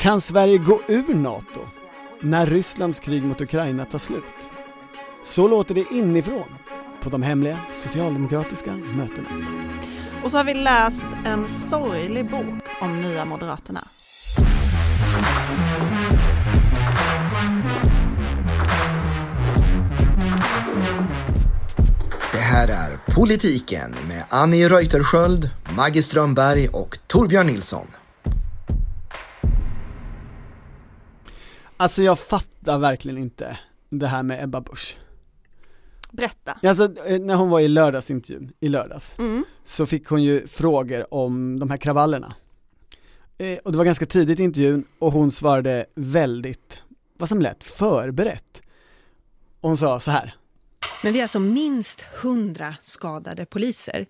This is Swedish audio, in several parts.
Kan Sverige gå ur NATO när Rysslands krig mot Ukraina tar slut? Så låter det inifrån på de hemliga socialdemokratiska mötena. Och så har vi läst en sorglig bok om Nya Moderaterna. Det här är Politiken med Annie Reuterskiöld, Maggie Strömberg och Torbjörn Nilsson. Alltså jag fattar verkligen inte det här med Ebba Busch. Berätta. Alltså eh, när hon var i lördagsintervjun, i lördags, Mm. så fick hon ju frågor om de här kravallerna. Eh, och det var ganska tidigt i intervjun och hon svarade väldigt, vad som lät förberett. Och hon sa så här. Men vi är alltså minst 100 skadade poliser.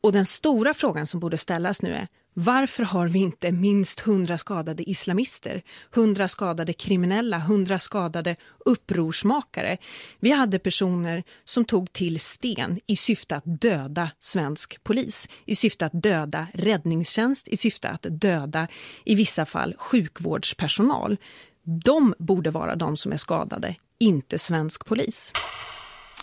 Och den stora frågan som borde ställas nu är varför har vi inte minst 100 skadade islamister, 100 skadade kriminella, 100 skadade upprorsmakare? Vi hade personer som tog till sten i syfte att döda svensk polis, i syfte att döda räddningstjänst, i syfte att döda i vissa fall sjukvårdspersonal. De borde vara de som är skadade, inte svensk polis.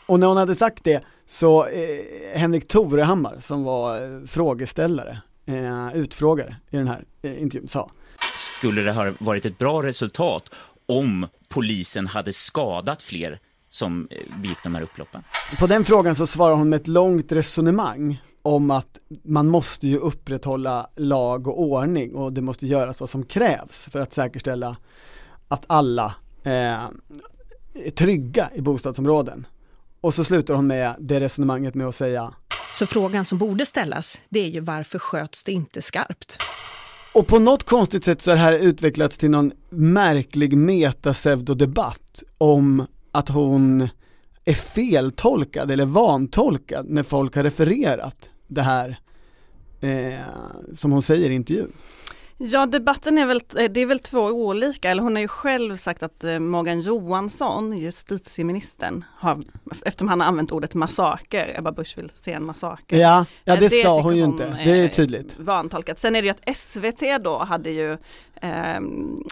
Och när hon hade sagt det så eh, Henrik Torehammar som var eh, frågeställare, eh, utfrågare i den här eh, intervjun sa Skulle det ha varit ett bra resultat om polisen hade skadat fler som eh, begick de här upploppen? På den frågan så svarar hon med ett långt resonemang om att man måste ju upprätthålla lag och ordning och det måste göras vad som krävs för att säkerställa att alla eh, är trygga i bostadsområden. Och så slutar hon med det resonemanget med att säga så frågan som borde ställas, det är ju varför sköts det inte skarpt? Och på något konstigt sätt så har det här utvecklats till någon märklig metasevdodebatt om att hon är feltolkad eller vantolkad när folk har refererat det här eh, som hon säger i intervjun. Ja, debatten är väl, eh, det är väl två olika, eller hon har ju själv sagt att eh, Morgan Johansson, justitieministern, har, eftersom han har använt ordet massaker, Ebba Busch vill se en massaker. Ja, ja Eh, det, sa tycker hon ju inte, det är tydligt. Vantolkat. Sen är det ju att SVT då hade ju ehm,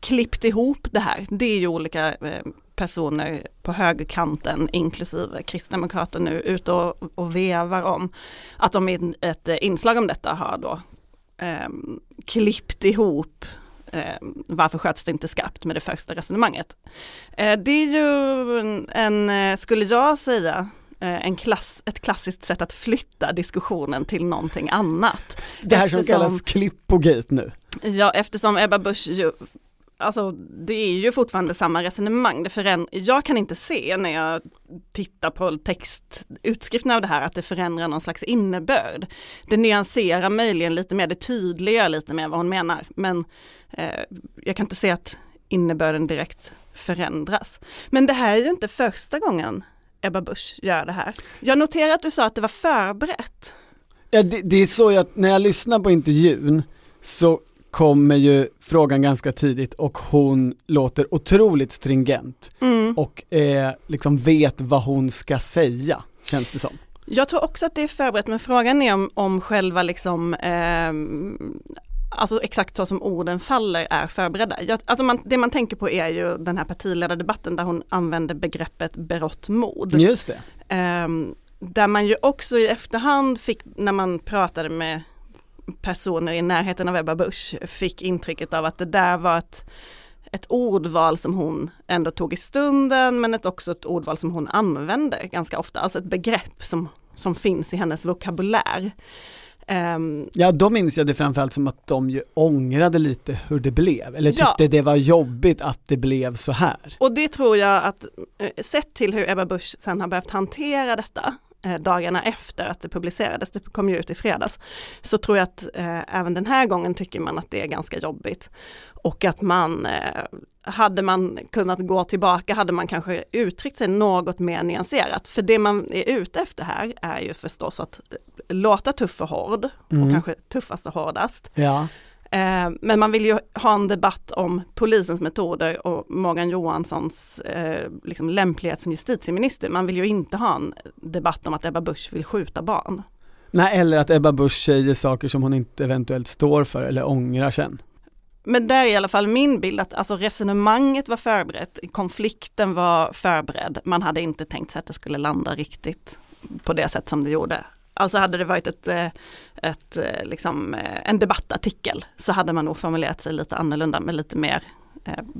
klippt ihop det här. Det är ju olika eh, personer på högerkanten, inklusive kristdemokrater nu, ute och, och vevar om att de i ett eh, inslag om detta har då ehm, klippt ihop ehm, varför sköts det inte skarpt med det första resonemanget. Eh, det är ju en, en eh, skulle jag säga, eh, en klass, ett klassiskt sätt att flytta diskussionen till någonting annat. Det här som Eftersom- kallas klippogate nu. Ja, eftersom Ebba Busch ju, alltså det är ju fortfarande samma resonemang. Det föränd- jag kan inte se när jag tittar på textutskriften av det här att det förändrar någon slags innebörd. Det nyanserar möjligen lite mer, det tydliggör lite mer vad hon menar, men eh, jag kan inte se att innebörden direkt förändras. Men det här är ju inte första gången Ebba Busch gör det här. Jag noterar att du sa att det var förberett. Ja, det, det är så att när jag lyssnar på intervjun så kommer ju frågan ganska tidigt och hon låter otroligt stringent Mm. och eh, liksom vet vad hon ska säga, känns det som. Jag tror också att det är förberett, men frågan är om, om själva liksom, ehm, alltså exakt så som orden faller är förberedda. Jag, alltså man, det man tänker på är ju den här partiledardebatten där hon använder begreppet berått mod. Just det. Ehm, där man ju också i efterhand fick, när man pratade med personer i närheten av Ebba Busch, fick intrycket av att det där var ett, ett ordval som hon ändå tog i stunden, men ett, också ett ordval som hon använder ganska ofta, alltså ett begrepp som, som finns i hennes vokabulär. Ehm, Ja, då minns jag det framförallt som att de ju ångrade lite hur det blev, eller Ja. tyckte det var jobbigt att det blev så här. Och det tror jag att, eh, sett till hur Ebba Busch sen har behövt hantera detta, dagarna efter att det publicerades, det kom ju ut i fredags, så tror jag att eh, även den här gången tycker man att det är ganska jobbigt. Och att man, eh, hade man kunnat gå tillbaka, hade man kanske uttryckt sig något mer nyanserat. För det man är ute efter här är ju förstås att eh, låta tuff och hård, Mm. och kanske tuffast och hårdast. Ja, Eh, Men man vill ju ha en debatt om polisens metoder och Morgan Johanssons eh, liksom lämplighet som justitieminister. Man vill ju inte ha en debatt om att Ebba Busch vill skjuta barn. nej eller att Ebba Busch säger saker som hon inte eventuellt står för eller ångrar sen. men där är i alla fall min bild att alltså resonemanget var förberett, konflikten var förberedd, man hade inte tänkt sig att det skulle landa riktigt på det sätt som det gjorde. Alltså hade det varit ett, eh, ett, eh, liksom, eh, en debattartikel så hade man nog formulerat sig lite annorlunda med lite mer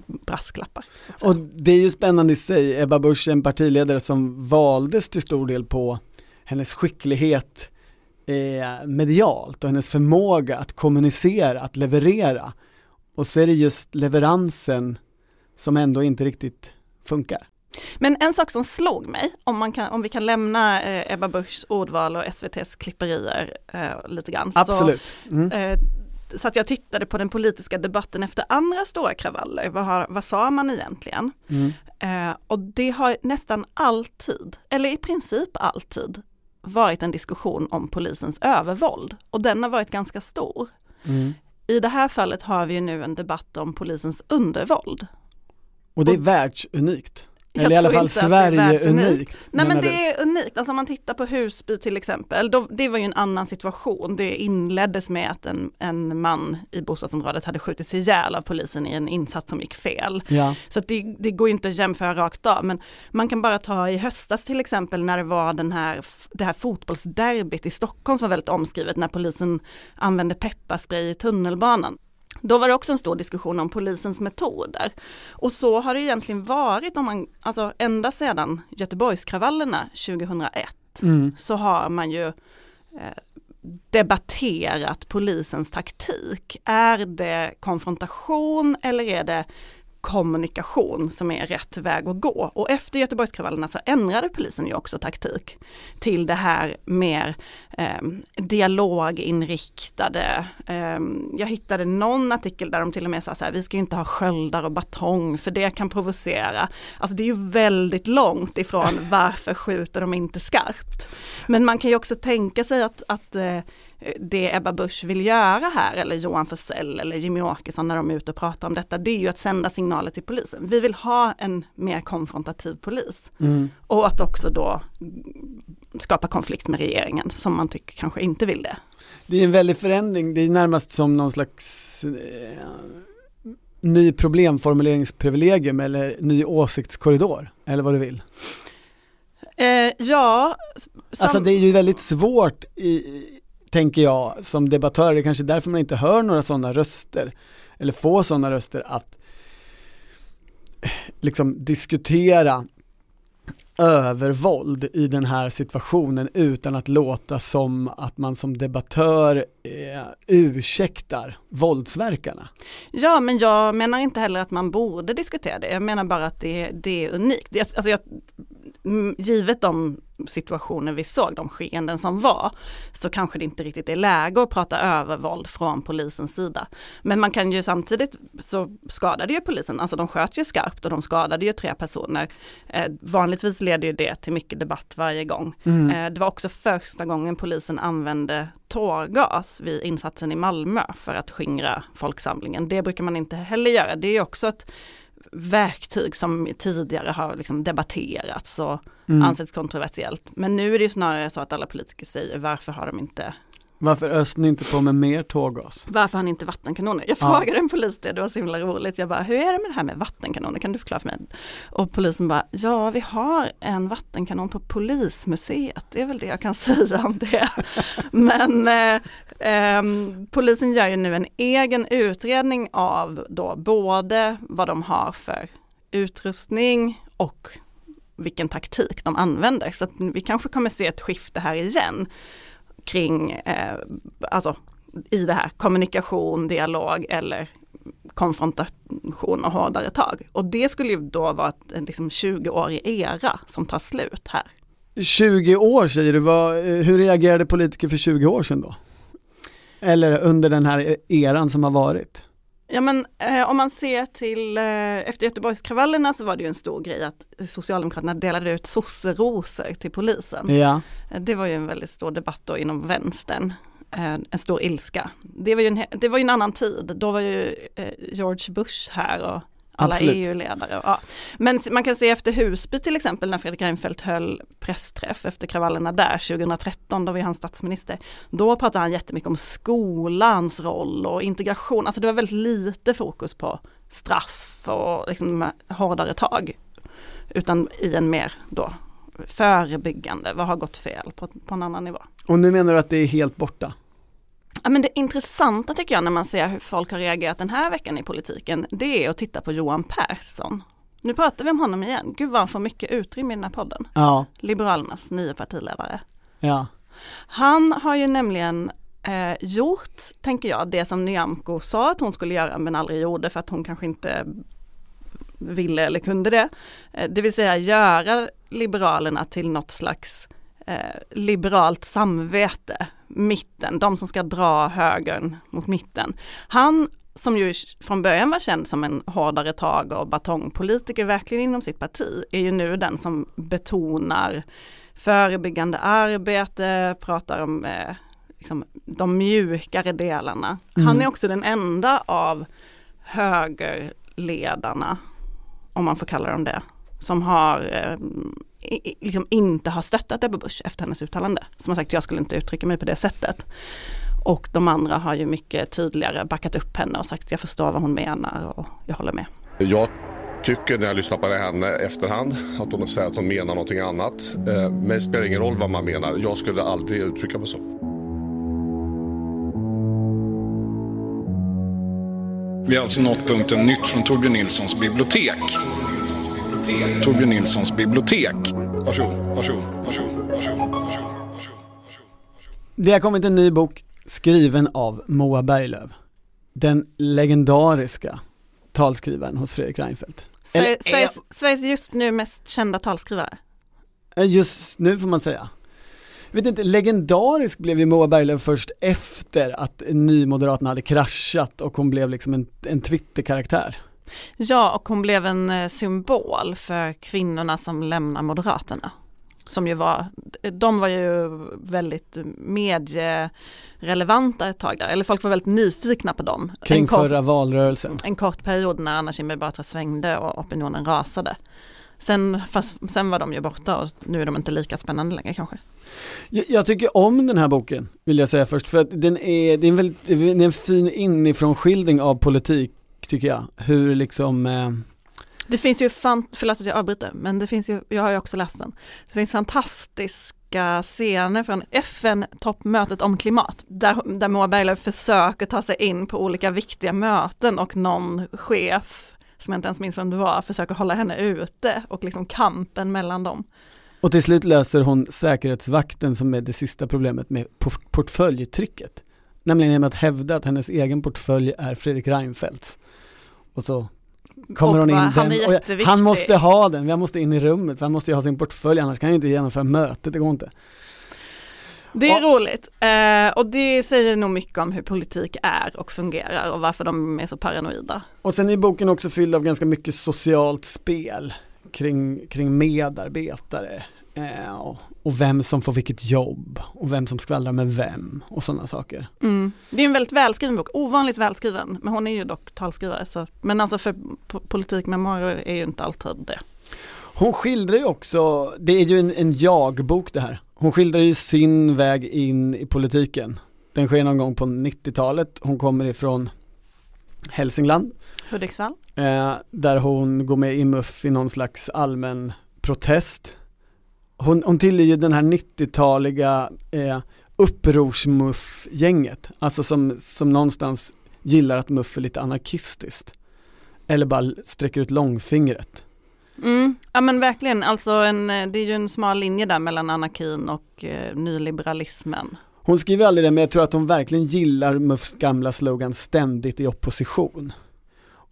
brasklappar. Och det är ju spännande i sig, Ebba Busch en partiledare som valdes till stor del på hennes skicklighet eh, medialt och hennes förmåga att kommunicera, att leverera. Och så är det just leveransen som ändå inte riktigt funkar. Men en sak som slog mig, om, kan, om vi kan lämna eh, Ebba Buschs ordval och SVTs klipperier eh, lite grann. Absolut. Mm. Så, eh, så att jag tittade på den politiska debatten efter andra stora kravaller. Vad, har, vad sa man egentligen? Mm. Eh, och det har nästan alltid, eller i princip alltid, varit en diskussion om polisens övervåld. Och den har varit ganska stor. Mm. I det här fallet har vi nu en debatt om polisens undervåld. Och det är Och- världsunikt. Jag Eller i alla fall det världsunikt. Sverige-unikt. Nej men menar du? det är unikt, alltså om man tittar på Husby till exempel, då, det var ju en annan situation. Det inleddes med att en, en man i bostadsområdet hade skjutits ihjäl av polisen i en insats som gick fel. Ja, Så det, det går inte att jämföra rakt av, men man kan bara ta i höstas till exempel när det var den här, det här fotbollsderbyt i Stockholm som var väldigt omskrivet när polisen använde pepparspray i tunnelbanan. Då var det också en stor diskussion om polisens metoder. Och så har det egentligen varit om man, alltså ända sedan Göteborgskravallerna 2001 mm. så har man ju eh, debatterat polisens taktik. Är det konfrontation eller är det kommunikation som är rätt väg att gå? Och efter Göteborgskravallerna så ändrade polisen ju också taktik till det här mer eh, dialoginriktade. Eh, jag hittade någon artikel där de till och med sa så här, vi ska inte ha sköldar och batong för det kan provocera. Alltså det är ju väldigt långt ifrån varför skjuter de inte skarpt. Men man kan ju också tänka sig att, att eh, det Ebba Busch vill göra här, eller Johan Forssell eller Jimmy Åkesson när de är ute och pratar om detta, det är ju att sända signaler till polisen. Vi vill ha en mer konfrontativ polis. Mm. Och att också då skapa konflikt med regeringen som man tycker kanske inte vill det. Det är en väldig förändring, det är närmast som någon slags eh, ny problemformuleringsprivilegium eller ny åsiktskorridor, eller vad du vill. Eh, ja, Alltså det är ju väldigt svårt i, tänker jag, som debattör, det är kanske därför man inte hör några sådana röster, eller få sådana röster att eh, liksom diskutera övervåld i den här situationen utan att låta som att man som debattör eh, ursäktar våldsverkarna. Ja, men jag menar inte heller att man borde diskutera det. Jag menar bara att det, det är unikt. Alltså jag, givet de situationer vi såg, de skeenden som var, så kanske det inte riktigt är läge att prata övervåld från polisens sida. Men man kan ju samtidigt, så skadade ju polisen, alltså de sköt ju skarpt och de skadade ju tre personer. Eh, vanligtvis leder ju det till mycket debatt varje gång. Mm. Eh, det var också första gången polisen använde tårgas vid insatsen i Malmö för att skingra folksamlingen. Det brukar man inte heller göra. Det är också ett verktyg som tidigare har liksom debatterats och Mm. ansetts kontroversiellt. Men nu är det ju snarare så att alla politiker säger varför har de inte, Varför öste ni inte på med mer tårgas? varför har ni inte vattenkanoner? Jag Ja. frågade en polis det, det var så himla roligt. Jag bara, hur är det med det här med vattenkanoner? Kan du förklara för mig? Och polisen bara, ja vi har en vattenkanon på polismuseet. Det är väl det jag kan säga om det. Men eh, ehm, polisen gör ju nu en egen utredning av då både vad de har för utrustning och vilken taktik de använder. Så vi kanske kommer se ett skifte här igen kring, eh, alltså i det här kommunikation, dialog eller konfrontation och hårdare tag. Och det skulle ju då vara en liksom 20-årig era som tar slut här. 20 år säger du, vad, eh, hur reagerade politiker för 20 år sedan då? Eller under den här e- eran som har varit? Ja men eh, om man ser till, eh, efter Göteborgskravallerna så var det ju en stor grej att Socialdemokraterna delade ut sosserosor till polisen. Ja, Eh, Det var ju en väldigt stor debatt då inom vänstern. Eh, En stor ilska. Det var ju en, det var en annan tid. Då var ju eh, George Bush här och alla. EU-ledare. Ja. Men man kan se efter Husby till exempel när Fredrik Reinfeldt höll pressträff efter kravallerna där 2013 då var han statsminister. Då pratade han jättemycket om skolans roll och integration. Alltså det var väldigt lite fokus på straff och liksom hårdare tag. Utan i en mer då förebyggande, vad har gått fel på, på en annan nivå. Och nu menar du att det är helt borta? Ja, men det intressanta tycker jag när man ser hur folk har reagerat den här veckan i politiken, det är att titta på Johan Persson. Nu pratar vi om honom igen. Gud vad han får mycket utrymme i den här podden. Ja, Liberalernas nya partiledare. ja. Han har ju nämligen eh, gjort, tänker jag, det som Nyamko sa att hon skulle göra men aldrig gjorde för att hon kanske inte ville eller kunde det. Eh, det vill säga göra Liberalerna till något slags eh, liberalt samvete, mitten, de som ska dra högern mot mitten. Han som ju från början var känd som en hårdare tag och batongpolitiker verkligen inom sitt parti, är ju nu den som betonar förebyggande arbete, pratar om eh, liksom, de mjukare delarna. Mm. Han är också den enda av högerledarna, om man får kalla dem det, som har eh, i, liksom inte har stöttat Ebba Busch efter hennes uttalande. Som har sagt jag skulle inte uttrycka mig på det sättet. Och de andra har ju mycket tydligare backat upp henne och sagt jag förstår vad hon menar och jag håller med. Jag tycker när jag lyssnar på henne efterhand att hon säger att hon menar någonting annat. Eh, Men det spelar ingen roll vad man menar. Jag skulle aldrig uttrycka mig så. Vi har alltså nått punkten nytt från Torbjörn Nilssons bibliotek. Torbjörn Nilssons bibliotek. Varsågod, varsågod, varsågod, varsågod, varsågod. Det har kommit en ny bok skriven av Moa Berglöf. Den legendariska talskrivaren hos Fredrik Reinfeldt. Eller Sverige, är- Sveriges, Sveriges just nu mest kända talskrivare. Eh, Just nu får man säga. Jag vet inte, legendarisk blev ju Moa Berglöf först efter att Nymoderaterna hade kraschat och hon blev liksom en, en Twitter-karaktär. Ja, och hon blev en eh, symbol för kvinnorna som lämnar Moderaterna. Som ju var, de var ju väldigt medierelevanta ett tag där, eller folk var väldigt nyfikna på dem. Kring kort, förra valrörelsen. en kort period när Anna Kinberg Batra svängde och opinionen rasade. Sen, fast, sen var de ju borta och nu är de inte lika spännande längre kanske. Jag, jag tycker om den här boken, vill jag säga först, för att den är, det är en, väldigt, det är en fin inifrån skildring av politik, tycker jag. Hur liksom, eh, Det finns ju, fan, förlåt att jag avbryter, men det finns ju, jag har ju också läst den. Det finns fantastiska scener från FN-toppmötet om klimat, där, där Moa Berglöf försöker ta sig in på olika viktiga möten och någon chef, som jag inte ens minns vem det var, försöker hålla henne ute och liksom kampen mellan dem. och till slut löser hon säkerhetsvakten som är det sista problemet med por- portföljtricket. Nämligen genom att hävda att hennes egen portfölj är Fredrik Reinfeldts. Och så kommer Och hon in bara, han och jag, han måste ha den, jag måste in i rummet, han måste ju ha sin portfölj, annars kan ju inte genomföra mötet, det går inte. Det är Ja. roligt eh, och det säger nog mycket om hur politik är och fungerar och varför de är så paranoida. Och sen är boken också fylld av ganska mycket socialt spel kring, kring medarbetare eh, och, och vem som får vilket jobb och vem som skvallrar med vem och sådana saker. Mm. Det är en väldigt välskriven bok, ovanligt välskriven, men hon är ju dock talskrivare. Så, men alltså för po- politikmemoarer är ju inte alltid det. Hon skildrar ju också, det är ju en, en jag-bok det här. Hon skildrar ju sin väg in i politiken. Den sker någon gång på 90-talet, hon kommer ifrån Hälsingland Hudiksvall? eh, där hon går med i MUF i någon slags allmän protest. Hon, hon tillhör ju den här 90-taliga eh, upprors-MUF-gänget, alltså som, som någonstans gillar att MUF är lite anarkistiskt. Eller bara sträcker ut långfingret. Mm. Ja men verkligen, alltså en, eh, det är ju en smal linje där mellan anarkin och eh, nyliberalismen. Hon skriver aldrig det, men jag tror att hon verkligen gillar MUFs gamla slogan ständigt i opposition.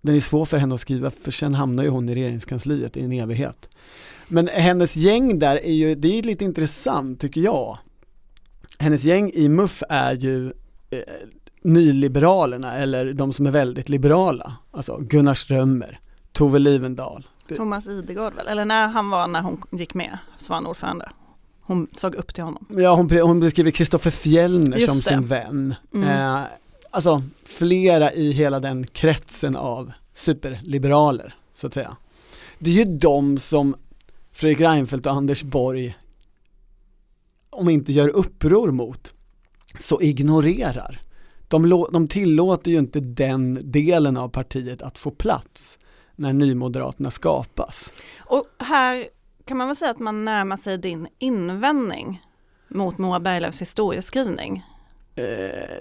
Den är svår för henne att skriva, för sen hamnar ju hon i regeringskansliet i en evighet. Men hennes gäng där är ju, det är lite intressant tycker jag. Hennes gäng i MUF är ju eh, nyliberalerna, eller de som är väldigt liberala. Alltså Gunnar Strömmer, Tove Livendal. Thomas Idegård väl, eller när han var, när hon gick med, så var han ordförande. Hon såg upp till honom. Ja, hon, hon beskriver Kristoffer Fjellner Just som det. sin vän. Mm. Eh, alltså flera i hela den kretsen av superliberaler. så att säga. Det är ju de som Fredrik Reinfeldt och Anders Borg om inte gör uppror mot, så ignorerar. De, de tillåter ju inte den delen av partiet att få plats när Nymoderaterna skapas. Och här kan man väl säga att man närmar sig din invändning mot Moa Berglöfs historieskrivning. Eh,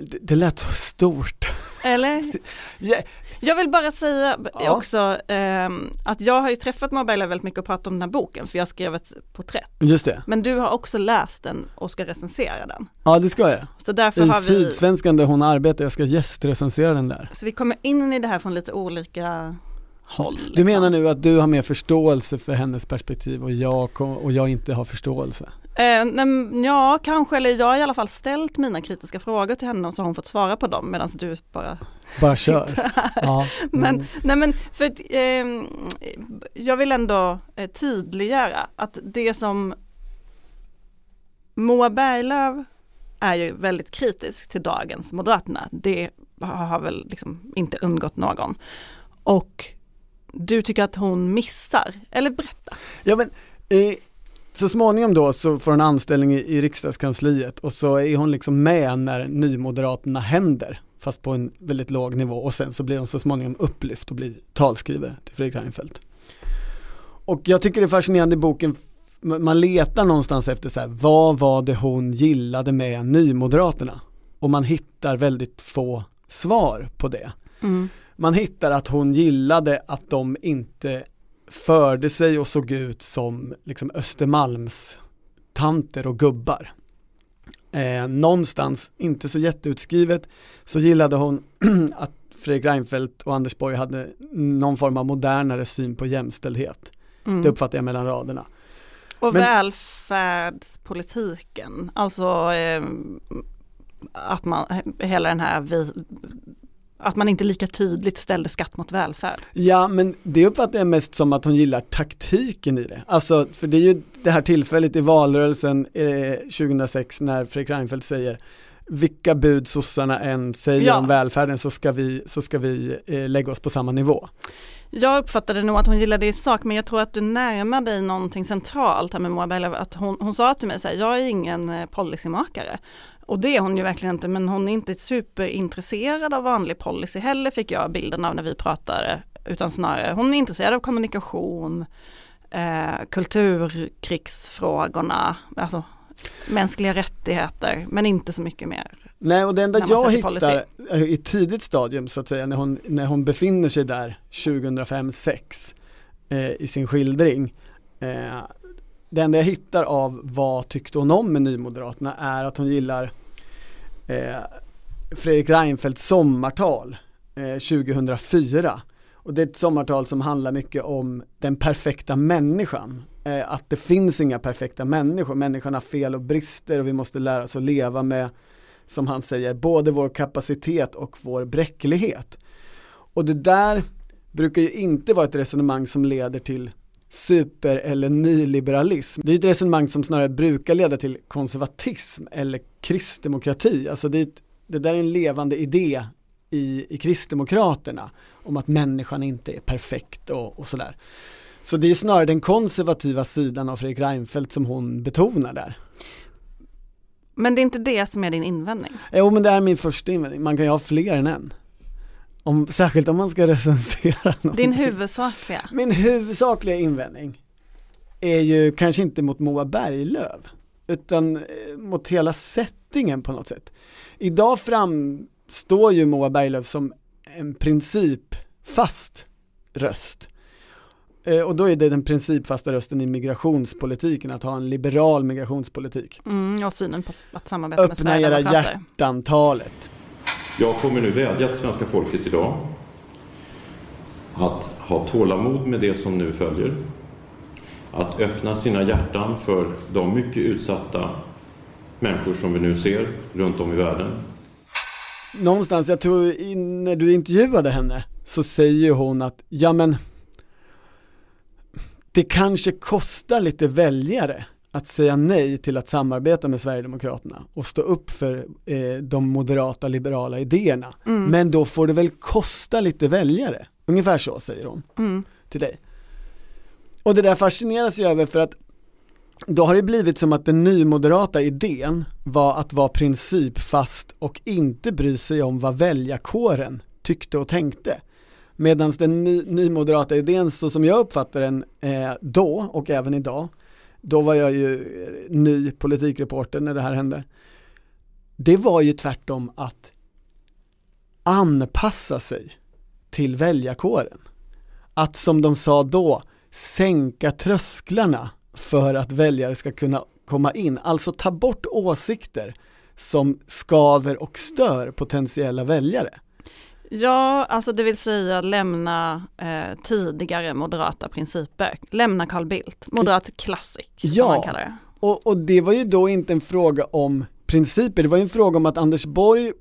det, det lät så stort. Eller? yeah. Jag vill bara säga ja. också eh, att jag har ju träffat Berglöf väldigt mycket och pratat om den här boken för jag skrev ett porträtt. Just det. Men du har också läst den och ska recensera den. Ja det ska jag. Så därför I har vi... Sydsvenskan där hon arbetar, jag ska gästrecensera den där. Så vi kommer in i det här från lite olika håll. Liksom. Du menar nu att du har mer förståelse för hennes perspektiv och jag, och jag inte har förståelse? Eh, nej, ja, kanske, eller jag har i alla fall ställt mina kritiska frågor till henne och så har hon fått svara på dem medan du bara Bara kör. Ja. Mm. men, nej men för eh, jag vill ändå eh, tydliggöra att det som Moa Berglöf är ju väldigt kritisk till dagens Moderaterna. Det har väl liksom inte undgått någon. Och du tycker att hon missar, eller berätta. Ja men eh, så småningom då så får hon anställning i, i riksdagskansliet och så är hon liksom med när nymoderaterna händer fast på en väldigt låg nivå och sen så blir hon så småningom upplyft och blir talskrivare till Fredrik Reinfeldt. Och jag tycker det är fascinerande i boken, man letar någonstans efter så här, vad var det hon gillade med nymoderaterna? Och man hittar väldigt få svar på det. Mm. Man hittar att hon gillade att de inte förde sig och såg ut som liksom Östermalms tanter och gubbar. Eh, någonstans, inte så jätteutskrivet, så gillade hon att Fredrik Reinfeldt och Anders Borg hade någon form av modernare syn på jämställdhet. Mm. Det uppfattar jag mellan raderna. Och Men, välfärdspolitiken, alltså eh, att man, hela den här vi, att man inte lika tydligt ställde skatt mot välfärd. Ja, men det uppfattar jag mest som att hon gillar taktiken i det. Alltså, för det är ju det här tillfället i valrörelsen eh, 2006 när Fredrik Reinfeldt säger vilka bud sossarna än säger ja. om välfärden så ska vi, så ska vi eh, lägga oss på samma nivå. Jag uppfattade nog att hon gillade det i sak men jag tror att du närmar dig någonting centralt här med Moa Berglöf. Att hon, hon sa till mig så här, jag är ingen eh, policymakare. Och det är hon ju verkligen inte, men hon är inte superintresserad av vanlig policy heller fick jag bilden av när vi pratade, utan snarare hon är intresserad av kommunikation, eh, kulturkrigsfrågorna, alltså mänskliga rättigheter, men inte så mycket mer. Nej, och det enda jag hittar i ett tidigt stadium så att säga, när hon, när hon befinner sig där 2005-06 eh, i sin skildring, eh, det enda jag hittar av vad tyckte hon om med Nymoderaterna är att hon gillar eh, Fredrik Reinfeldts sommartal eh, 2004. Och det är ett sommartal som handlar mycket om den perfekta människan. Eh, att det finns inga perfekta människor, människan har fel och brister och vi måste lära oss att leva med, som han säger, både vår kapacitet och vår bräcklighet. Och det där brukar ju inte vara ett resonemang som leder till super eller nyliberalism. Det är ett resonemang som snarare brukar leda till konservatism eller kristdemokrati. Alltså det, det där är en levande idé i, i Kristdemokraterna om att människan inte är perfekt och, och sådär. Så det är snarare den konservativa sidan av Fredrik Reinfeldt som hon betonar där. Men det är inte det som är din invändning? Jo men det är min första invändning, man kan ju ha fler än en. Om, särskilt om man ska recensera något. Din huvudsakliga? Min huvudsakliga invändning är ju kanske inte mot Moa Berglöf utan eh, mot hela settingen på något sätt. Idag framstår ju Moa Berglöf som en principfast röst. Eh, och då är det den principfasta rösten i migrationspolitiken, att ha en liberal migrationspolitik. Mm, och synen på att samarbeta Öppna med Öppna era hjärtan-talet. Jag kommer nu vädja till svenska folket idag att ha tålamod med det som nu följer. Att öppna sina hjärtan för de mycket utsatta människor som vi nu ser runt om i världen. Någonstans, jag tror när du intervjuade henne så säger hon att, ja men det kanske kostar lite väljare att säga nej till att samarbeta med Sverigedemokraterna och stå upp för eh, de moderata liberala idéerna. Mm. Men då får det väl kosta lite väljare. Ungefär så säger hon. Mm. till dig. Och det där fascineras jag över för att då har det blivit som att den nymoderata idén var att vara principfast och inte bry sig om vad väljarkåren tyckte och tänkte. Medan den ny, nymoderata idén så som jag uppfattar den eh, då och även idag, då var jag ju eh, ny politikreporter när det här hände. Det var ju tvärtom att anpassa sig till väljarkåren. Att som de sa då, sänka trösklarna för att väljare ska kunna komma in, alltså ta bort åsikter som skaver och stör potentiella väljare. Ja, alltså det vill säga lämna eh, tidigare moderata principer. Lämna Carl Bildt, moderat classic ja, som man kallar det. Och, och det var ju då inte en fråga om principer, det var ju en fråga om att Anders Borg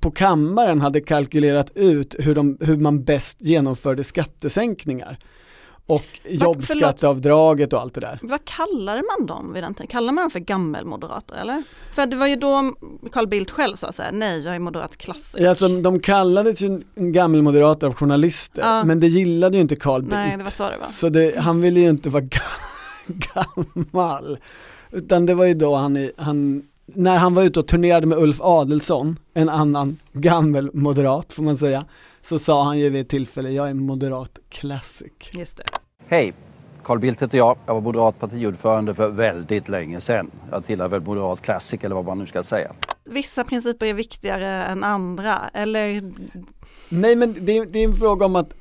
på kammaren hade kalkylerat ut hur, de, hur man bäst genomförde skattesänkningar och jobbskatteavdraget och allt det där. Vad kallade man dem vid den tiden? Kallar man dem för gammelmoderater eller? För det var ju då Carl Bildt själv sa såhär, nej jag är moderat klassiker. Ja, alltså, de kallades ju gammelmoderater av journalister, ja. men det gillade ju inte Carl Bildt. Nej, det var så det var. Så det, han ville ju inte vara gammal. Utan det var ju då han, han när han var ute och turnerade med Ulf Adelsson, en annan gammal moderat får man säga, så sa han ju vid ett tillfälle, jag är moderat classic. Just det. Hej, Carl Bildt heter jag. Jag var moderat partiordförande för väldigt länge sedan. Jag tillhör väl moderat classic eller vad man nu ska säga. Vissa principer är viktigare än andra, eller? Nej men det, det är en fråga om att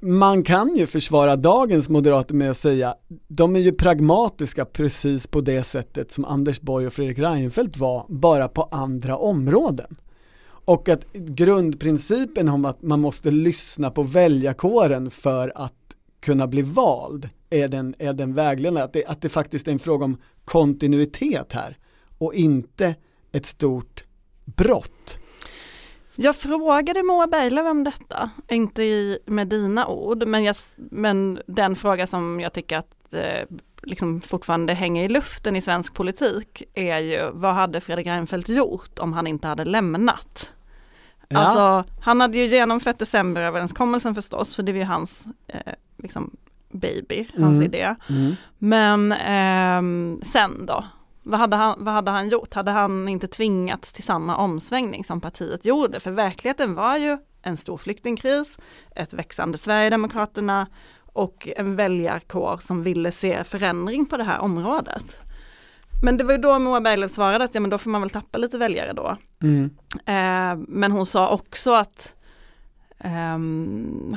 man kan ju försvara dagens moderater med att säga, de är ju pragmatiska precis på det sättet som Anders Borg och Fredrik Reinfeldt var, bara på andra områden. Och att grundprincipen om att man måste lyssna på väljarkåren för att kunna bli vald är den, är den vägledande, att det, att det faktiskt är en fråga om kontinuitet här och inte ett stort brott. Jag frågade Moa Berglöf om detta, inte i, med dina ord, men, jag, men den fråga som jag tycker att eh, liksom fortfarande hänger i luften i svensk politik är ju vad hade Fredrik Reinfeldt gjort om han inte hade lämnat? Ja. Alltså han hade ju genomfört decemberöverenskommelsen förstås, för det var ju hans eh, liksom baby, hans mm. idé. Mm. Men eh, sen då? Vad hade, han, vad hade han gjort? Hade han inte tvingats till samma omsvängning som partiet gjorde? För verkligheten var ju en stor flyktingkris, ett växande Sverigedemokraterna och en väljarkår som ville se förändring på det här området. Men det var ju då Moa Berglöf svarade att ja men då får man väl tappa lite väljare då. Mm. Eh, men hon sa också att eh,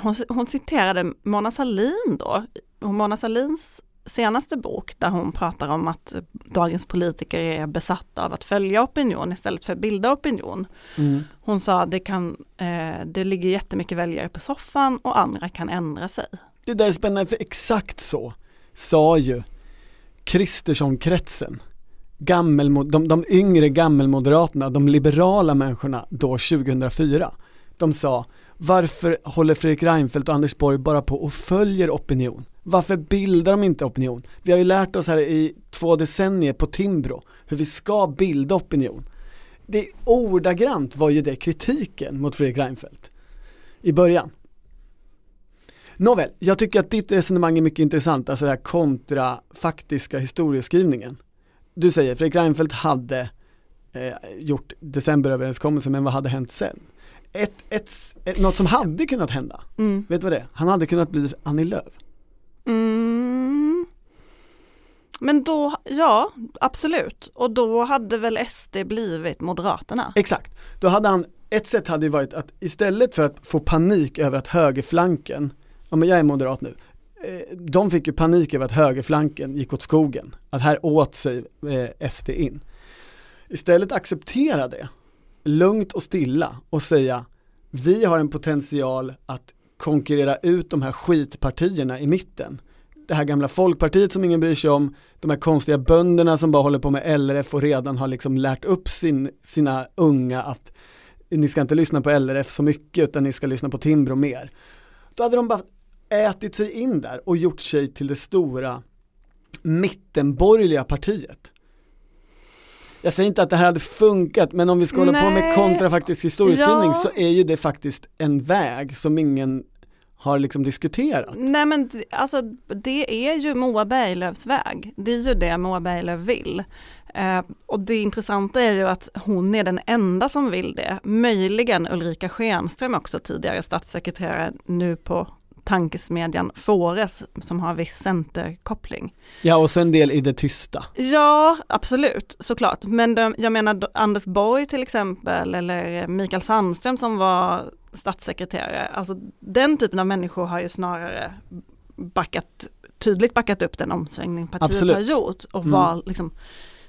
hon, hon, citerade Mona Sahlin då, Mona Sahlins senaste bok där hon pratar om att dagens politiker är besatta av att följa opinion istället för att bilda opinion. Mm. Hon sa det kan, eh, det ligger jättemycket väljare på soffan och andra kan ändra sig. Det där är spännande för exakt så sa ju Kristersson-kretsen gammel, de, de yngre gammelmoderaterna, de liberala människorna då 2004, de sa varför håller Fredrik Reinfeldt och Anders Borg bara på och följer opinion? Varför bildar de inte opinion? Vi har ju lärt oss här i två decennier på Timbro hur vi ska bilda opinion. Det ordagrant var ju det kritiken mot Fredrik Reinfeldt i början. Nåväl, jag tycker att ditt resonemang är mycket intressant, alltså det här kontra faktiska historieskrivningen du säger, Fredrik Reinfeldt hade eh, gjort decemberöverenskommelsen, men vad hade hänt sen? Ett, ett, ett, något som hade kunnat hända, mm. vet du vad det är? Han hade kunnat bli Annie Lööf. Mm. Men då, ja absolut, och då hade väl SD blivit Moderaterna? Exakt, då hade han, ett sätt hade ju varit att istället för att få panik över att högerflanken, ja men jag är moderat nu, Eh, de fick ju panik över att högerflanken gick åt skogen, att här åt sig eh, SD in. Istället acceptera det, lugnt och stilla och säga vi har en potential att konkurrera ut de här skitpartierna i mitten. Det här gamla folkpartiet som ingen bryr sig om, de här konstiga bönderna som bara håller på med LRF och redan har liksom lärt upp sin, sina unga att ni ska inte lyssna på LRF så mycket utan ni ska lyssna på Timbro mer. Då hade de bara ätit sig in där och gjort sig till det stora mittenborgerliga partiet. Jag säger inte att det här hade funkat, men om vi ska hålla på med kontrafaktisk historieskrivning ja. så är ju det faktiskt en väg som ingen har liksom diskuterat? Nej men alltså det är ju Moa Berglöfs väg. Det är ju det Moa Berglöf vill. Eh, och det intressanta är ju att hon är den enda som vill det. Möjligen Ulrika Schenström också tidigare statssekreterare nu på tankesmedjan Fores som har viss centerkoppling. Ja och sen del i det tysta. Ja absolut såklart men de, jag menar Anders Borg till exempel eller Mikael Sandström som var statssekreterare, alltså den typen av människor har ju snarare backat, tydligt backat upp den omsvängning partiet Absolut. har gjort och mm. var liksom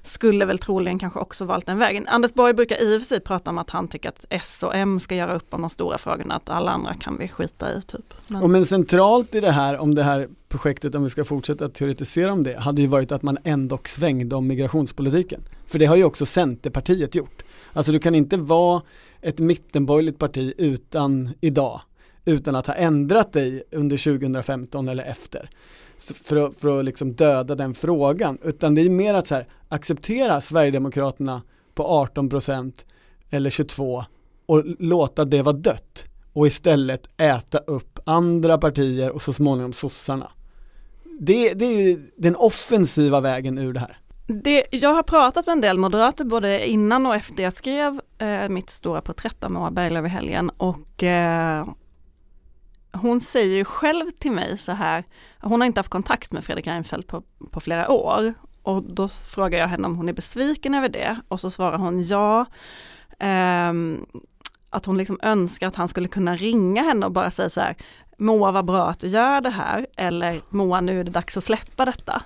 skulle väl troligen kanske också valt den vägen. Anders Borg brukar i och för sig prata om att han tycker att S och M ska göra upp om de stora frågorna, att alla andra kan vi skita i. Typ. Men... Och men centralt i det här, om det här projektet, om vi ska fortsätta teoretisera om det, hade ju varit att man ändå svängde om migrationspolitiken. För det har ju också Centerpartiet gjort. Alltså du kan inte vara ett mittenborgerligt parti utan idag, utan att ha ändrat dig under 2015 eller efter för att, för att liksom döda den frågan, utan det är mer att så här, acceptera Sverigedemokraterna på 18% eller 22 och låta det vara dött och istället äta upp andra partier och så småningom sossarna. Det, det är ju den offensiva vägen ur det här. Det, jag har pratat med en del moderater både innan och efter jag skrev eh, mitt stora porträtt av Moa Berglöf i helgen och eh, hon säger ju själv till mig så här, hon har inte haft kontakt med Fredrik Reinfeldt på, på flera år och då frågar jag henne om hon är besviken över det och så svarar hon ja. Um, att hon liksom önskar att han skulle kunna ringa henne och bara säga så här, Moa vad bra att du gör det här eller Moa nu är det dags att släppa detta.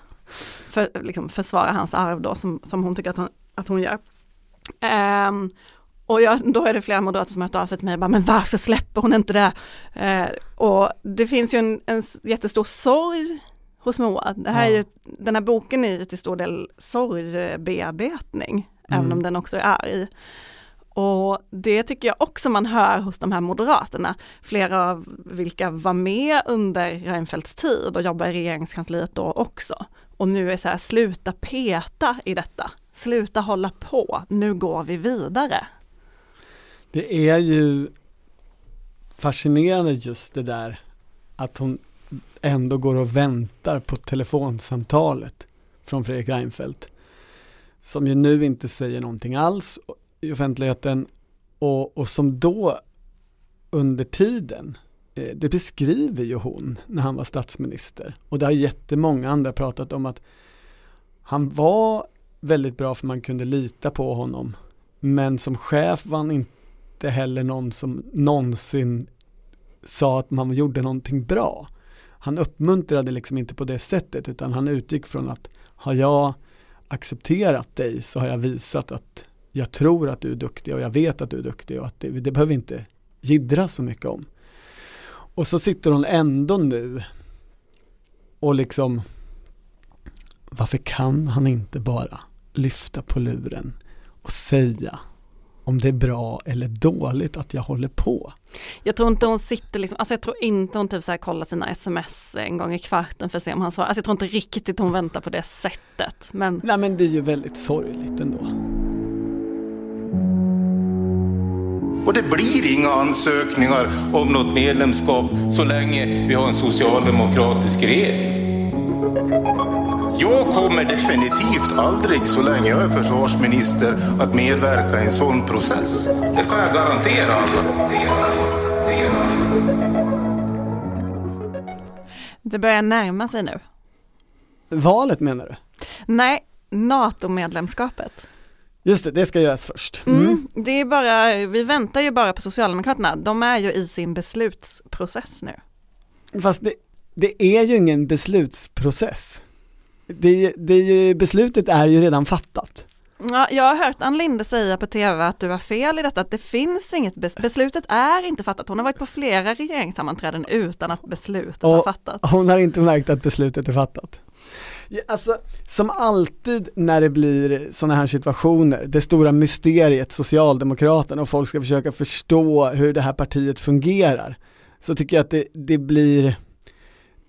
För liksom försvara hans arv då som, som hon tycker att hon, att hon gör. Um, och jag, då är det flera moderater som har hört av sig till mig och bara, men varför släpper hon inte det? Eh, och det finns ju en, en jättestor sorg hos Moa. Det här ja. är ju, den här boken är ju till stor del sorgbearbetning, mm. även om den också är arg. Och det tycker jag också man hör hos de här moderaterna, flera av vilka var med under Reinfeldts tid och jobbade i regeringskansliet då också. Och nu är så här, sluta peta i detta, sluta hålla på, nu går vi vidare. Det är ju fascinerande just det där att hon ändå går och väntar på telefonsamtalet från Fredrik Reinfeldt. Som ju nu inte säger någonting alls i offentligheten och, och som då under tiden, eh, det beskriver ju hon när han var statsminister. Och det har jättemånga andra pratat om att han var väldigt bra för man kunde lita på honom. Men som chef var han inte inte heller någon som någonsin sa att man gjorde någonting bra. Han uppmuntrade liksom inte på det sättet utan han utgick från att har jag accepterat dig så har jag visat att jag tror att du är duktig och jag vet att du är duktig och att det, det behöver inte gidra så mycket om. Och så sitter hon ändå nu och liksom varför kan han inte bara lyfta på luren och säga om det är bra eller dåligt att jag håller på. Jag tror inte hon sitter liksom, alltså jag tror inte hon typ så här kollar sina sms en gång i kvarten för att se om han svarar. Alltså jag tror inte riktigt hon väntar på det sättet. Men... Nej men det är ju väldigt sorgligt ändå. Och det blir inga ansökningar om något medlemskap så länge vi har en socialdemokratisk regering. Jag kommer definitivt aldrig, så länge jag är försvarsminister, att medverka i en sån process. Det kan jag garantera. Det börjar närma sig nu. Valet menar du? Nej, NATO-medlemskapet. Just det, det ska göras först. Mm. Mm, det är bara, vi väntar ju bara på Socialdemokraterna. De är ju i sin beslutsprocess nu. Fast det, det är ju ingen beslutsprocess det, det, beslutet är ju redan fattat. Ja, jag har hört Ann Linde säga på tv att du har fel i detta, att det finns inget beslut, beslutet är inte fattat. Hon har varit på flera regeringssammanträden utan att beslutet har fattats. Hon har inte märkt att beslutet är fattat. Alltså, som alltid när det blir sådana här situationer, det stora mysteriet Socialdemokraterna och folk ska försöka förstå hur det här partiet fungerar, så tycker jag att det, det blir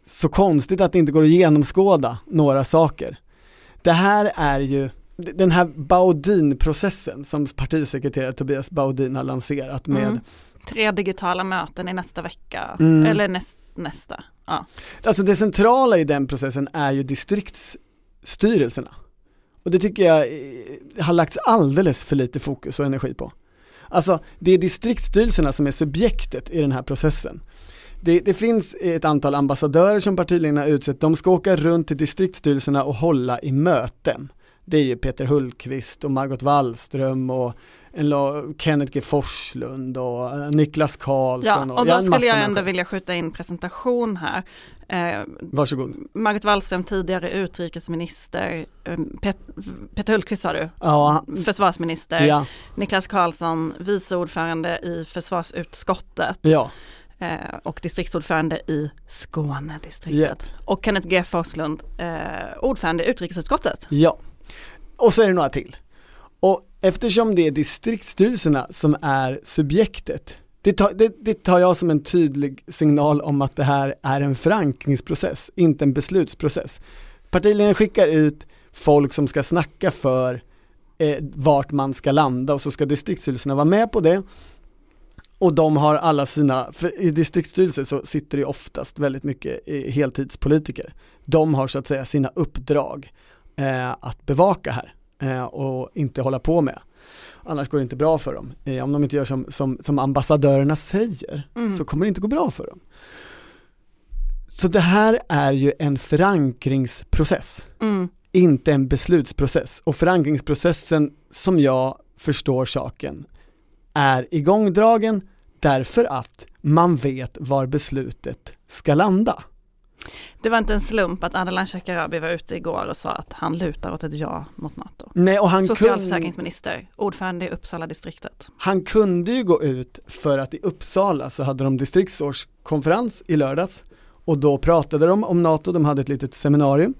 så konstigt att det inte går att genomskåda några saker. Det här är ju den här Baudin-processen som partisekreterare Tobias Baudin har lanserat med mm. Tre digitala möten i nästa vecka, mm. eller näst, nästa. Ja. Alltså det centrala i den processen är ju distriktsstyrelserna. Och det tycker jag eh, har lagts alldeles för lite fokus och energi på. Alltså det är distriktsstyrelserna som är subjektet i den här processen. Det, det, finns ett antal ambassadörer som partiledningen har utsett, de ska åka runt till distriktsstyrelserna och hålla i möten. Det är ju Peter Hultqvist och Margot Wallström och Kenneth G Forslund och eh, Niklas Karlsson. Ja, och då skulle jag ändå vilja skjuta in presentation här. Eh, Varsågod. Margot Wallström, tidigare utrikesminister, eh, Pet Peter Hultqvist sa du, ja. försvarsminister, ja. Niklas Karlsson, vice ordförande i försvarsutskottet. Ja. Eh, och distriktsordförande i Skånedistriktet. Yeah. Och Kenneth G Forslund, eh, ordförande i utrikesutskottet. Ja, och så är det några till. Och eftersom det är distriktsstyrelserna som är subjektet, det tar, det, det tar jag som en tydlig signal om att det här är en förankringsprocess, inte en beslutsprocess. Partiledningen skickar ut folk som ska snacka för eh, vart man ska landa och så ska distriktsstyrelserna vara med på det. Och de har alla sina, för i distriktsstyrelser så sitter det oftast väldigt mycket heltidspolitiker. De har så att säga sina uppdrag eh, att bevaka här eh, och inte hålla på med. Annars går det inte bra för dem. Eh, om de inte gör som, som, som ambassadörerna säger mm. så kommer det inte gå bra för dem. Så det här är ju en förankringsprocess, mm. inte en beslutsprocess. Och förankringsprocessen som jag förstår saken är igångdragen därför att man vet var beslutet ska landa. Det var inte en slump att Ardalan Shekarabi var ute igår och sa att han lutar åt ett ja mot NATO. Nej, och han Socialförsäkringsminister, ordförande i Uppsala distriktet. Han kunde ju gå ut för att i Uppsala så hade de distriktsårskonferens i lördags och då pratade de om NATO, de hade ett litet seminarium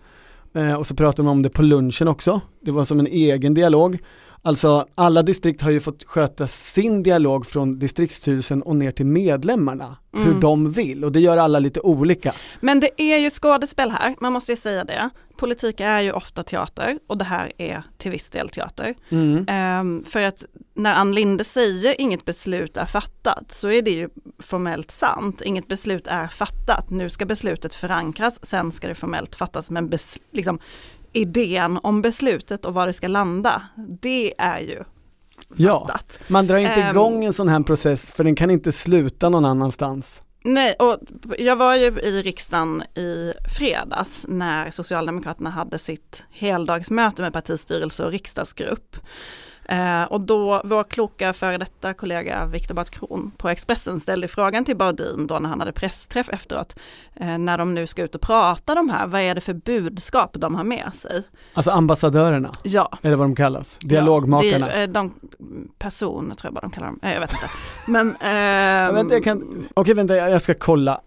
eh, och så pratade de om det på lunchen också. Det var som en egen dialog Alltså alla distrikt har ju fått sköta sin dialog från distriktsstyrelsen och ner till medlemmarna, mm. hur de vill och det gör alla lite olika. Men det är ju skådespel här, man måste ju säga det. Politik är ju ofta teater och det här är till viss del teater. Mm. Um, för att när Ann Linde säger inget beslut är fattat så är det ju formellt sant. Inget beslut är fattat, nu ska beslutet förankras, sen ska det formellt fattas men liksom, idén om beslutet och var det ska landa, det är ju fattat. Ja, man drar inte igång en sån här process för den kan inte sluta någon annanstans. Nej, och jag var ju i riksdagen i fredags när Socialdemokraterna hade sitt heldagsmöte med partistyrelse och riksdagsgrupp. Eh, och då vår kloka före detta kollega Viktor Bart Kron på Expressen ställde frågan till Baudin då när han hade pressträff efteråt, eh, när de nu ska ut och prata de här, vad är det för budskap de har med sig? Alltså ambassadörerna? Ja. Eller vad de kallas, dialogmakarna? Ja, de personer tror jag bara de kallar dem, jag vet inte. Men, eh, vänta, jag kan, okej vänta jag ska kolla.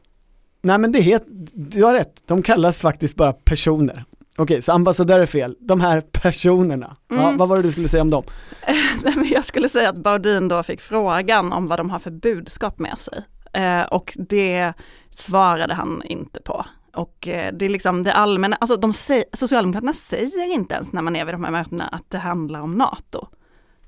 Nej men det heter, du har rätt, de kallas faktiskt bara personer. Okej, så ambassadör är fel. De här personerna, mm. ja, vad var det du skulle säga om dem? jag skulle säga att Baudin då fick frågan om vad de har för budskap med sig. Eh, och det svarade han inte på. Och eh, det är liksom det allmänna, alltså de säger, Socialdemokraterna säger inte ens när man är vid de här mötena att det handlar om NATO.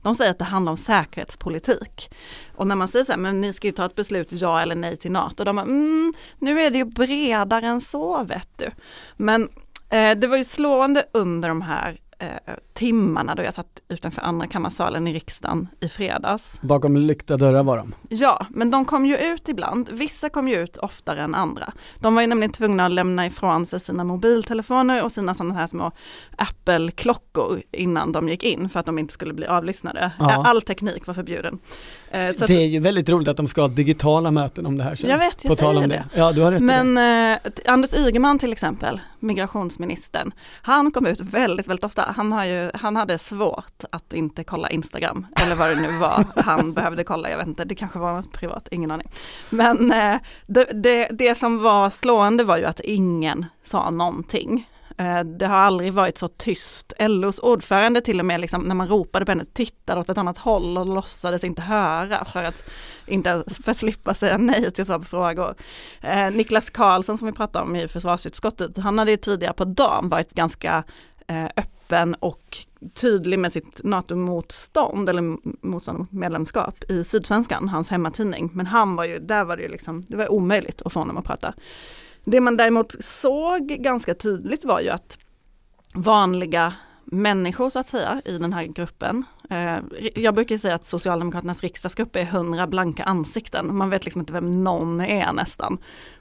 De säger att det handlar om säkerhetspolitik. Och när man säger så här, men ni ska ju ta ett beslut ja eller nej till NATO, de bara, mm, nu är det ju bredare än så vet du. Men det var ju slående under de här eh, timmarna då jag satt utanför andra kammarsalen i riksdagen i fredags. Bakom lyckta dörrar var de? Ja, men de kom ju ut ibland. Vissa kom ju ut oftare än andra. De var ju nämligen tvungna att lämna ifrån sig sina mobiltelefoner och sina sådana här små Apple-klockor innan de gick in för att de inte skulle bli avlyssnade. Ja. All teknik var förbjuden. Eh, så det är ju väldigt roligt att de ska ha digitala möten om det här sen. Jag vet, jag på säger det. det. Ja, du har rätt Men eh, Anders Ygeman till exempel, migrationsministern, han kom ut väldigt, väldigt ofta. Han, har ju, han hade svårt att inte kolla Instagram, eller vad det nu var han behövde kolla, jag vet inte, det kanske var något privat, ingen aning. Men eh, det, det, det som var slående var ju att ingen sa någonting. Eh, det har aldrig varit så tyst. LOs ordförande till och med, liksom, när man ropade på henne, tittade åt ett annat håll och låtsades inte höra för att, inte, för att slippa säga nej till svar på frågor. Eh, Niklas Karlsson som vi pratade om i försvarsutskottet, han hade ju tidigare på dagen varit ganska eh, öppen och tydlig med sitt NATO-motstånd eller motstånd mot medlemskap i Sydsvenskan, hans hemmatidning. Men han var ju, där var det ju liksom, det var omöjligt att få honom att prata. Det man däremot såg ganska tydligt var ju att vanliga människor så att säga i den här gruppen. Eh, jag brukar säga att Socialdemokraternas riksdagsgrupp är 100 blanka ansikten. Man vet liksom inte vem någon är nästan.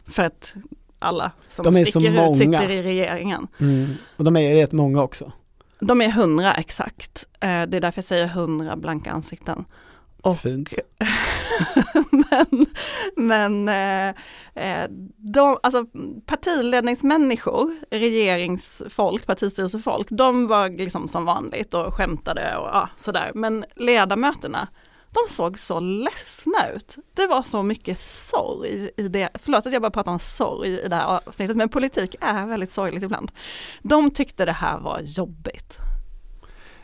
För att alla som de är sticker så ut sitter i regeringen. Mm. Och de är rätt många också. De är 100 exakt. Eh, det är därför jag säger 100 blanka ansikten. Och, Fint. men men eh, eh, de, alltså partiledningsmänniskor, regeringsfolk, partistyrelsefolk, de var liksom som vanligt och skämtade och ja, sådär. Men ledamöterna, de såg så ledsna ut. Det var så mycket sorg i det, förlåt att jag bara pratar om sorg i det här avsnittet, men politik är väldigt sorgligt ibland. De tyckte det här var jobbigt.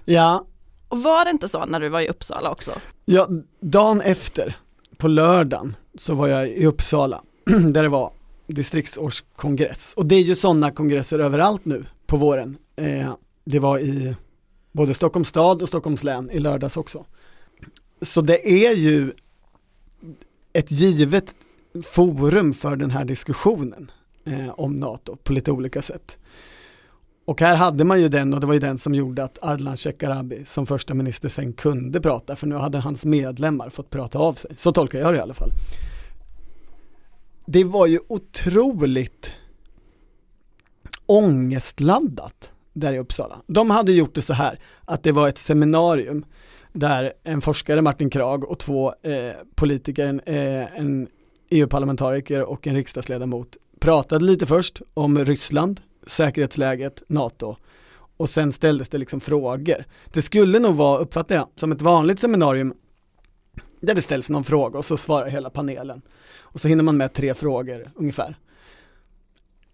Ja. Och var det inte så när du var i Uppsala också? Ja, dagen efter, på lördagen, så var jag i Uppsala, där det var distriktsårskongress. Och det är ju sådana kongresser överallt nu på våren. Eh, det var i både Stockholms stad och Stockholms län i lördags också. Så det är ju ett givet forum för den här diskussionen eh, om NATO på lite olika sätt. Och här hade man ju den och det var ju den som gjorde att Ardalan Shekarabi som första minister sen kunde prata för nu hade hans medlemmar fått prata av sig. Så tolkar jag det i alla fall. Det var ju otroligt ångestladdat där i Uppsala. De hade gjort det så här att det var ett seminarium där en forskare, Martin Krag, och två eh, politiker, en, eh, en EU-parlamentariker och en riksdagsledamot pratade lite först om Ryssland, säkerhetsläget, NATO och sen ställdes det liksom frågor. Det skulle nog vara, uppfattar jag, som ett vanligt seminarium där det ställs någon fråga och så svarar hela panelen. Och så hinner man med tre frågor ungefär.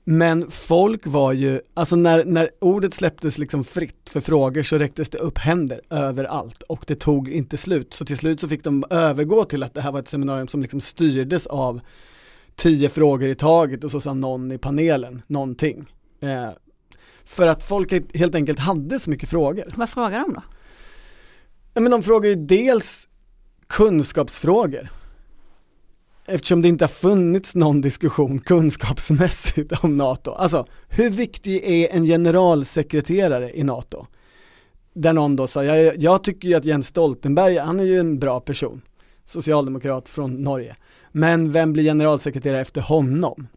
Men folk var ju, alltså när, när ordet släpptes liksom fritt för frågor så räcktes det upp händer överallt och det tog inte slut. Så till slut så fick de övergå till att det här var ett seminarium som liksom styrdes av tio frågor i taget och så sa någon i panelen någonting. Eh, för att folk helt enkelt hade så mycket frågor. Vad frågar de då? Ja, men de frågar ju dels kunskapsfrågor eftersom det inte har funnits någon diskussion kunskapsmässigt om NATO. Alltså, hur viktig är en generalsekreterare i NATO? Där någon då sa, jag, jag tycker ju att Jens Stoltenberg, han är ju en bra person, socialdemokrat från Norge. Men vem blir generalsekreterare efter honom?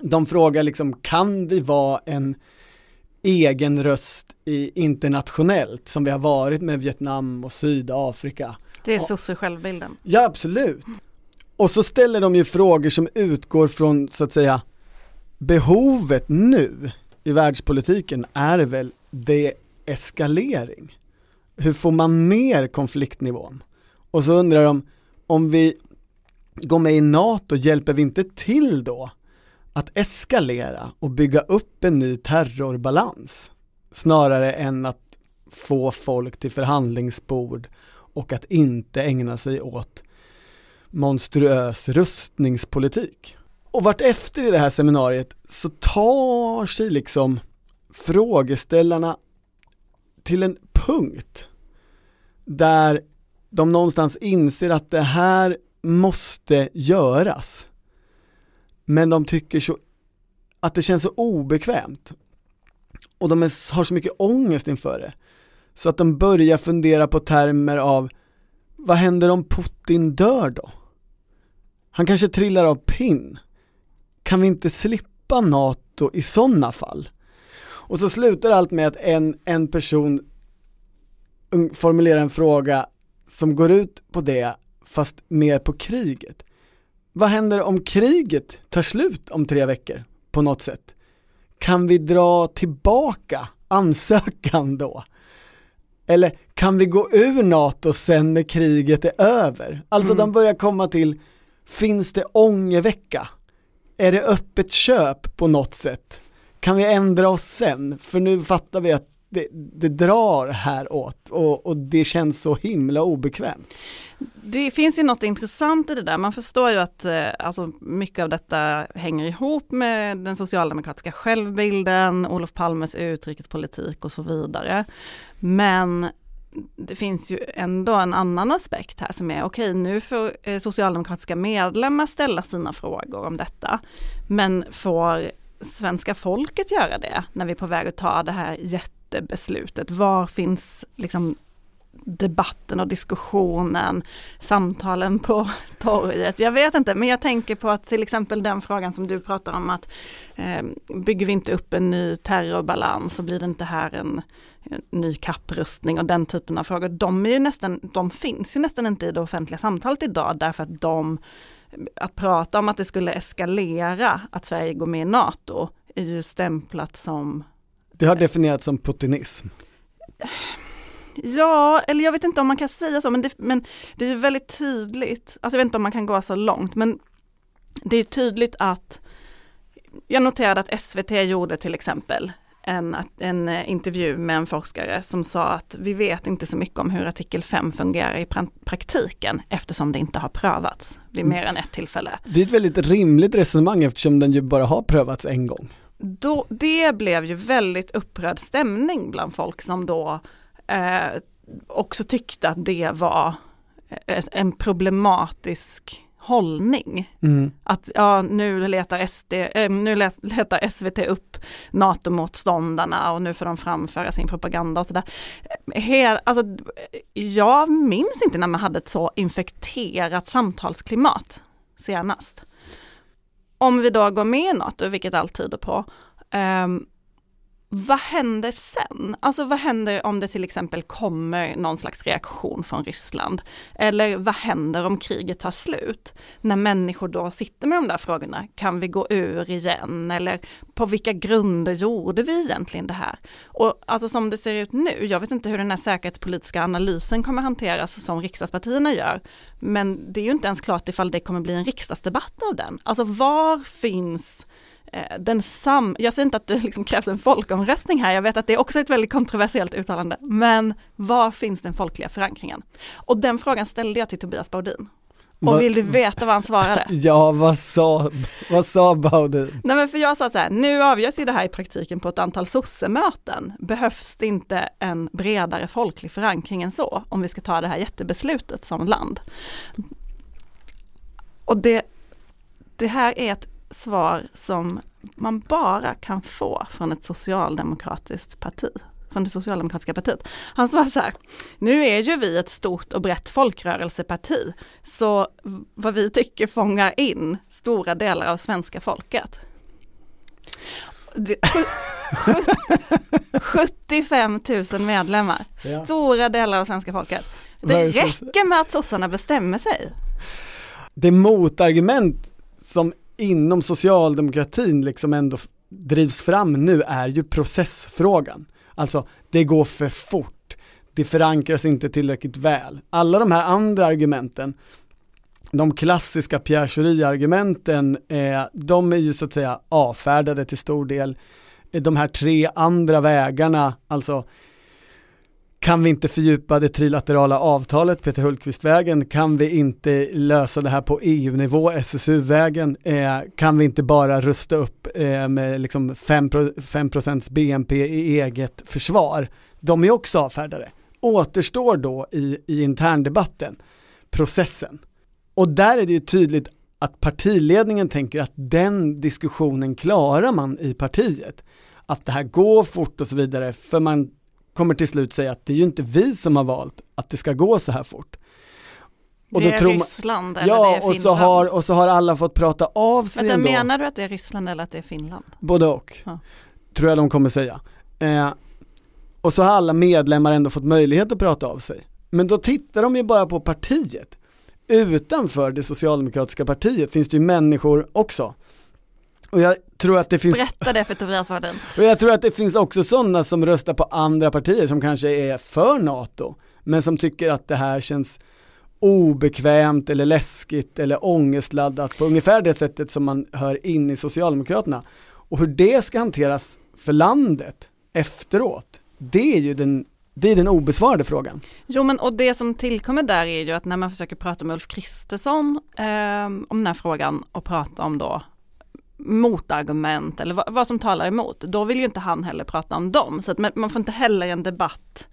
De frågar liksom, kan vi vara en egen röst i internationellt som vi har varit med Vietnam och Sydafrika? Det är sosse självbilden. Ja, absolut. Och så ställer de ju frågor som utgår från, så att säga, behovet nu i världspolitiken är väl deeskalering. Hur får man ner konfliktnivån? Och så undrar de, om vi går med i NATO, hjälper vi inte till då att eskalera och bygga upp en ny terrorbalans? Snarare än att få folk till förhandlingsbord och att inte ägna sig åt monstruös rustningspolitik. Och vart efter i det här seminariet så tar sig liksom frågeställarna till en punkt där de någonstans inser att det här måste göras. Men de tycker så att det känns så obekvämt och de är, har så mycket ångest inför det så att de börjar fundera på termer av vad händer om Putin dör då? Han kanske trillar av pinn. Kan vi inte slippa NATO i sådana fall? Och så slutar allt med att en, en person formulerar en fråga som går ut på det, fast mer på kriget. Vad händer om kriget tar slut om tre veckor på något sätt? Kan vi dra tillbaka ansökan då? Eller kan vi gå ur NATO sen när kriget är över? Alltså mm. de börjar komma till Finns det ångervecka? Är det öppet köp på något sätt? Kan vi ändra oss sen? För nu fattar vi att det, det drar häråt och, och det känns så himla obekvämt. Det finns ju något intressant i det där. Man förstår ju att eh, alltså, mycket av detta hänger ihop med den socialdemokratiska självbilden, Olof Palmes utrikespolitik och så vidare. Men det finns ju ändå en annan aspekt här som är okej, okay, nu får eh, socialdemokratiska medlemmar ställa sina frågor om detta. Men får svenska folket göra det när vi är på väg att ta det här jättebeslutet? Var finns liksom debatten och diskussionen, samtalen på torget. Jag vet inte, men jag tänker på att till exempel den frågan som du pratar om att eh, bygger vi inte upp en ny terrorbalans så blir det inte här en, en, ny kapprustning och den typen av frågor. De, är ju nästan, de finns ju nästan inte i det offentliga samtalet idag därför att de, att prata om att det skulle eskalera att Sverige går med i NATO är ju stämplat som det har definierats som putinism. Ja, eller jag vet inte om man kan säga så, men det, men det är väldigt tydligt, alltså jag vet inte om man kan gå så långt, men det är tydligt att jag noterade att SVT gjorde till exempel en, en intervju med en forskare som sa att vi vet inte så mycket om hur artikel 5 fungerar i praktiken eftersom det inte har prövats vid mer än ett tillfälle. Det är ett väldigt rimligt resonemang eftersom den ju bara har prövats en gång. Då, det blev ju väldigt upprörd stämning bland folk som då eh, också tyckte att det var ett, en problematisk hållning. Mm. Att ja, nu letar, SD, äh, nu letar SVT upp NATO-motståndarna och nu får de framföra sin propaganda och sådär. Alltså, jag minns inte när man hade ett så infekterat samtalsklimat senast. Om vi då går med i NATO, vilket allt tyder på, um, vad händer sen? Alltså vad händer om det till exempel kommer någon slags reaktion från Ryssland? Eller vad händer om kriget tar slut? När människor då sitter med de där frågorna, kan vi gå ur igen? Eller på vilka grunder gjorde vi egentligen det här? Och alltså som det ser ut nu, jag vet inte hur den här säkerhetspolitiska analysen kommer hanteras som riksdagspartierna gör, men det är ju inte ens klart ifall det kommer bli en riksdagsdebatt av den. Alltså var finns den sam, jag säger inte att det liksom krävs en folkomröstning här, jag vet att det är också ett väldigt kontroversiellt uttalande, men var finns den folkliga förankringen? Och den frågan ställde jag till Tobias Baudin. Och vill du veta vad han svarade? Ja, vad sa, vad sa Baudin? Nej men för jag sa så här, nu avgörs ju det här i praktiken på ett antal sossemöten. Behövs det inte en bredare folklig förankring än så, om vi ska ta det här jättebeslutet som land? Och det, det här är ett svar som man bara kan få från ett socialdemokratiskt parti från det socialdemokratiska partiet. Han svarar så här, nu är ju vi ett stort och brett folkrörelseparti, så vad vi tycker fångar in stora delar av svenska folket. 75 000 medlemmar, stora delar av svenska folket. Det räcker med att sossarna bestämmer sig. Det motargument som inom socialdemokratin liksom ändå drivs fram nu är ju processfrågan. Alltså, det går för fort, det förankras inte tillräckligt väl. Alla de här andra argumenten, de klassiska Pierre Schori-argumenten, eh, de är ju så att säga avfärdade till stor del. Eh, de här tre andra vägarna, alltså kan vi inte fördjupa det trilaterala avtalet, Peter Hultqvist-vägen? Kan vi inte lösa det här på EU-nivå, SSU-vägen? Eh, kan vi inte bara rusta upp eh, med liksom 5, 5 BNP i eget försvar? De är också avfärdade. Återstår då i, i interndebatten processen. Och där är det ju tydligt att partiledningen tänker att den diskussionen klarar man i partiet. Att det här går fort och så vidare, för man kommer till slut säga att det är ju inte vi som har valt att det ska gå så här fort. Och det är tror Ryssland eller ja, det är Finland? och så, har, och så har alla fått prata av sig Vänta, menar du att det är Ryssland eller att det är Finland? Både och, ja. tror jag de kommer säga. Eh, och så har alla medlemmar ändå fått möjlighet att prata av sig. Men då tittar de ju bara på partiet. Utanför det socialdemokratiska partiet finns det ju människor också och jag tror att det finns Berätta det för Tobias Wardin. Och jag tror att det finns också sådana som röstar på andra partier som kanske är för NATO, men som tycker att det här känns obekvämt eller läskigt eller ångestladdat på ungefär det sättet som man hör in i Socialdemokraterna. Och hur det ska hanteras för landet efteråt, det är ju den, det är den obesvarade frågan. Jo men och det som tillkommer där är ju att när man försöker prata med Ulf Kristersson eh, om den här frågan och prata om då motargument eller vad, vad, som talar emot, då vill ju inte han heller prata om dem. Så att man, man får inte heller en debatt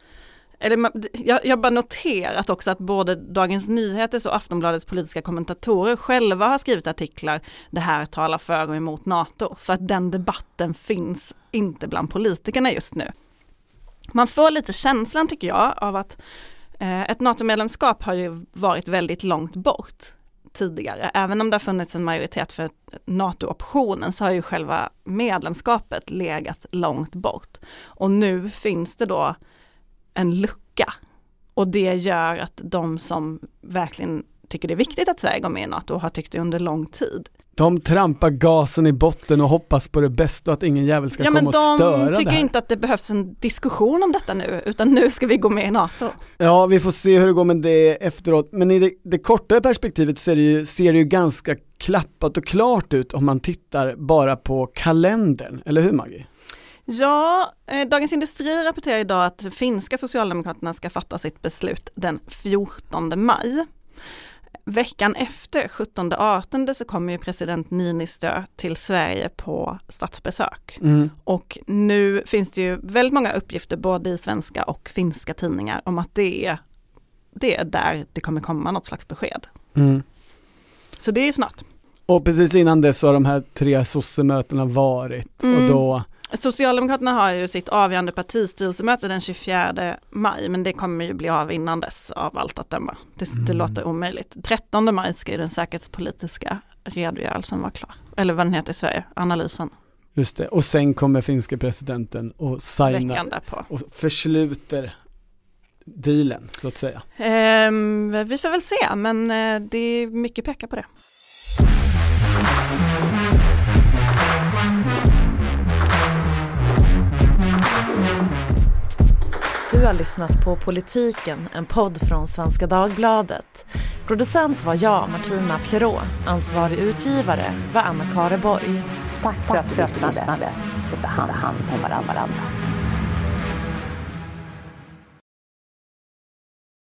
eller jag, jag bara noterat också att både Dagens Nyheters och Aftonbladets politiska kommentatorer själva har skrivit artiklar det här talar för och emot NATO. För att den debatten finns inte bland politikerna just nu. Man får lite känslan tycker jag av att eh, ett NATO-medlemskap har ju varit väldigt långt bort tidigare. Även om det har funnits en majoritet för NATO-optionen så har ju själva medlemskapet legat långt bort. Och nu finns det då en lucka. Och det gör att de som verkligen tycker det är viktigt att Sverige går med i NATO och har tyckt det under lång tid. De trampar gasen i botten och hoppas på det bästa och att ingen jävel ska ja, komma och störa det här. De tycker inte att det behövs en diskussion om detta nu, utan nu ska vi gå med i NATO. Ja, vi får se hur det går med det efteråt, men i det, det kortare perspektivet så det ju, ser det ju ganska klappat och klart ut om man tittar bara på kalendern, eller hur Maggie? Ja, eh, Dagens Industri rapporterar idag att finska Socialdemokraterna ska fatta sitt beslut den 14 maj. Veckan efter, 17-18, så kommer ju president Niinistö till Sverige på statsbesök. Mm. Och nu finns det ju väldigt många uppgifter både i svenska och finska tidningar om att det är, det är där det kommer komma något slags besked. Mm. Så det är snart. Och precis innan det så har de här tre sossemötena varit mm. och då Socialdemokraterna har ju sitt avgörande partistyrelsemöte den 24 maj, men det kommer ju bli av innan dess av allt att döma. Det, mm. det låter omöjligt. 13 maj ska ju den säkerhetspolitiska redogörelsen vara klar, eller vad den heter i Sverige, analysen. Just det, och sen kommer finska presidenten och signar och försluter dealen så att säga. Um, vi får väl se, men uh, det är mycket pekar på det. Du har lyssnat på Politiken, en podd från Svenska Dagbladet. Producent var jag, Martina Pierrot. Ansvarig utgivare var Anna Kareborg. Tack för att du lyssnade och ta hand om varandra.